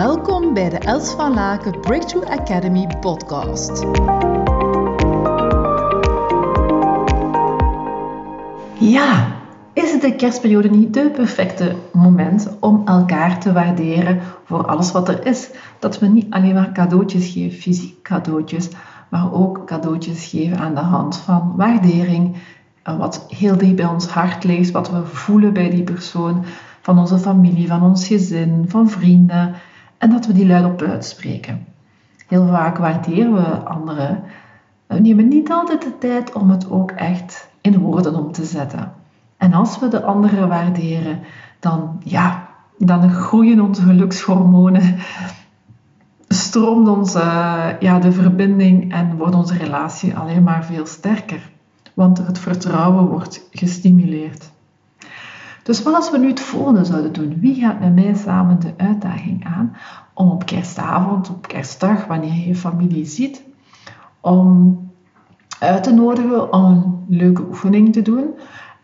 Welkom bij de Els van Laken Breakthrough Academy podcast. Ja, is de kerstperiode niet het perfecte moment om elkaar te waarderen voor alles wat er is? Dat we niet alleen maar cadeautjes geven, fysiek cadeautjes, maar ook cadeautjes geven aan de hand van waardering, wat heel diep bij ons hart ligt, wat we voelen bij die persoon, van onze familie, van ons gezin, van vrienden, en dat we die luid op spreken. Heel vaak waarderen we anderen, we nemen niet altijd de tijd om het ook echt in woorden om te zetten. En als we de anderen waarderen, dan, ja, dan groeien onze gelukshormonen, stroomt onze, ja, de verbinding en wordt onze relatie alleen maar veel sterker. Want het vertrouwen wordt gestimuleerd. Dus wat als we nu het volgende zouden doen? Wie gaat met mij samen de uitdaging aan om op kerstavond, op kerstdag, wanneer je je familie ziet, om uit te nodigen om een leuke oefening te doen.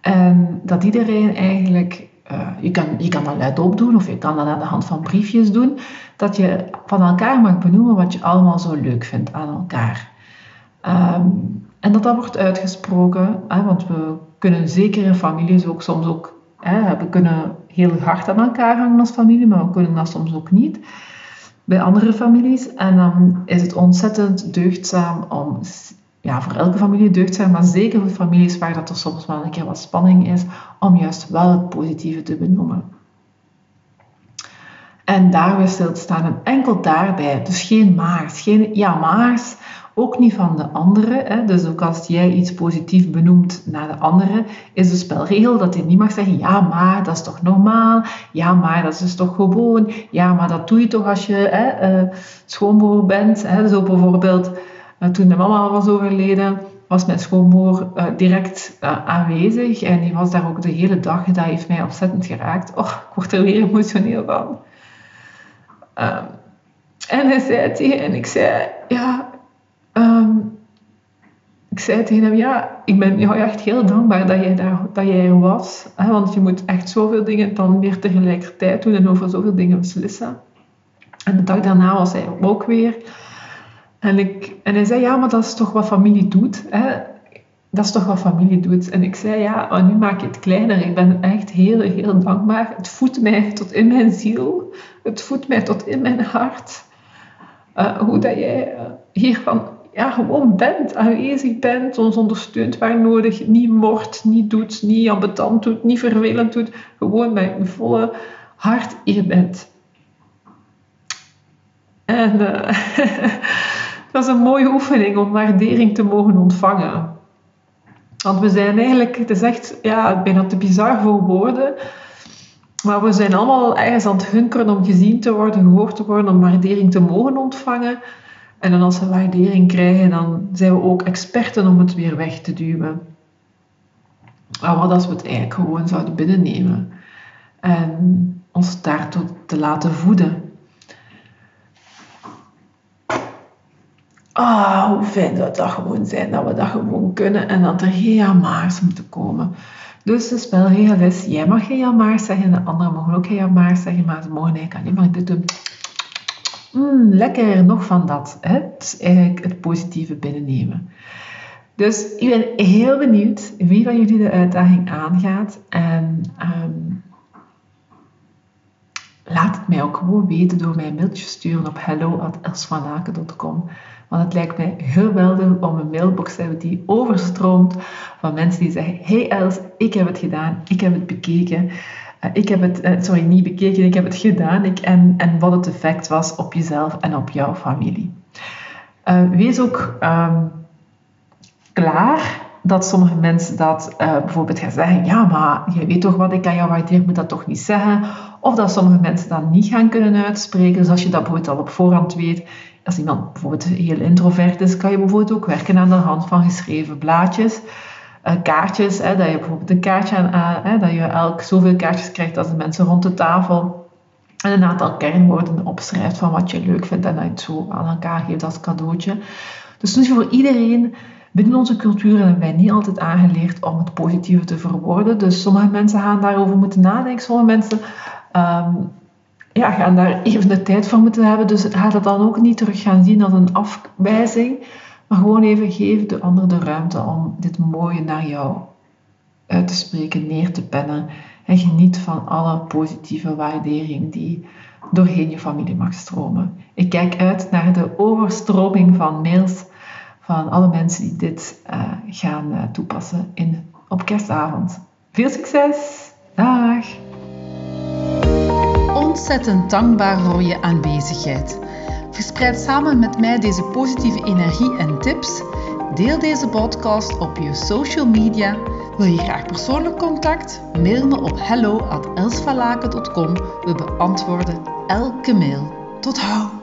En dat iedereen eigenlijk, uh, je, kan, je kan dat luidop doen of je kan dat aan de hand van briefjes doen, dat je van elkaar mag benoemen wat je allemaal zo leuk vindt aan elkaar. Um, en dat dat wordt uitgesproken, hè, want we kunnen zeker in families ook soms ook, we kunnen heel hard aan elkaar hangen als familie, maar we kunnen dat soms ook niet bij andere families. En dan is het ontzettend deugdzaam om ja, voor elke familie deugd zijn, maar zeker voor families waar dat er soms wel een keer wat spanning is, om juist wel het positieve te benoemen. En daarbij stil te staan en enkel daarbij, dus geen maars, geen ja maars, ook niet van de andere. Dus ook als jij iets positief benoemt naar de andere, is de spelregel dat je niet mag zeggen, ja maar dat is toch normaal, ja maar dat is toch gewoon, ja maar dat doe je toch als je hè, schoonbroer bent. Hè. Zo bijvoorbeeld uh, toen mijn mama was overleden, was mijn schoonmoeder uh, direct aanwezig en die was daar ook de hele dag. Dat heeft mij ontzettend geraakt. Oh, ik word er weer emotioneel van. Um, en hij zei tegen en ik zei, ja, um, ik zei tegen hem, ja, ik ben jou echt heel dankbaar dat jij, daar, dat jij er was. Hè, want je moet echt zoveel dingen dan weer tegelijkertijd doen en over zoveel dingen beslissen. En de dag daarna was hij ook weer. En, ik, en hij zei, ja, maar dat is toch wat familie doet. Hè? Dat is toch wat familie doet. En ik zei, ja, maar nu maak je het kleiner. Ik ben echt heel, heel dankbaar. Het voedt mij tot in mijn ziel. Het voedt mij tot in mijn hart. Uh, hoe dat jij uh, hiervan ja, gewoon bent, aanwezig bent, ons ondersteunt waar nodig, niet moord, niet doet, niet ambetant doet, niet vervelend doet. Gewoon met je volle hart hier bent. En... Dat is een mooie oefening om waardering te mogen ontvangen. Want we zijn eigenlijk, het is echt ja, bijna te bizar voor woorden. Maar we zijn allemaal ergens aan het hunkeren om gezien te worden, gehoord te worden, om waardering te mogen ontvangen. En dan als we waardering krijgen, dan zijn we ook experten om het weer weg te duwen. Maar wat als we het eigenlijk gewoon zouden binnennemen en ons daartoe te laten voeden? Ah, hoe fijn zou dat gewoon zijn, dat we dat gewoon kunnen en dat er geen jamaars moeten komen. Dus de spelregel is, jij mag geen jamaars zeggen, de anderen mogen ook geen jamaars zeggen, maar ze mogen eigenlijk alleen maar dit doen. Mm, lekker, nog van dat. Hè? Eigenlijk het positieve binnennemen. Dus ik ben heel benieuwd wie van jullie de uitdaging aangaat. En um, laat het mij ook gewoon weten door mij mailtje te sturen op hello.elsvanaken.com. Want het lijkt mij geweldig om een mailbox te hebben die overstroomt van mensen die zeggen: Hey Els, ik heb het gedaan, ik heb het bekeken. Uh, ik heb het, uh, sorry, niet bekeken, ik heb het gedaan. Ik, en, en wat het effect was op jezelf en op jouw familie. Uh, wees ook um, klaar dat sommige mensen dat bijvoorbeeld gaan zeggen: Ja, maar je weet toch wat ik aan jou waardeer, moet dat toch niet zeggen. Of dat sommige mensen dat niet gaan kunnen uitspreken. Dus als je dat bijvoorbeeld al op voorhand weet, als iemand bijvoorbeeld heel introvert is, kan je bijvoorbeeld ook werken aan de hand van geschreven blaadjes. Uh, kaartjes, hè, dat je bijvoorbeeld een kaartje aan, hè, dat je elk zoveel kaartjes krijgt als de mensen rond de tafel. En een aantal kernwoorden opschrijft van wat je leuk vindt en dat je het zo aan elkaar geeft als cadeautje. Dus dus voor iedereen binnen onze cultuur hebben wij niet altijd aangeleerd om het positieve te verwoorden. Dus sommige mensen gaan daarover moeten nadenken. Sommige mensen um, ja, gaan daar even de tijd voor moeten hebben. Dus ga dat dan ook niet terug gaan zien als een afwijzing. Maar gewoon even geef de ander de ruimte om dit mooie naar jou uit te spreken, neer te pennen. En geniet van alle positieve waardering die doorheen je familie mag stromen. Ik kijk uit naar de overstroming van mails van alle mensen die dit uh, gaan uh, toepassen in, op kerstavond. Veel succes! Dag! Ontzettend dankbaar voor je aanwezigheid. Verspreid samen met mij deze positieve energie en tips. Deel deze podcast op je social media. Wil je graag persoonlijk contact? Mail me op hello@elsvalaken.com. We beantwoorden elke mail. Tot hou!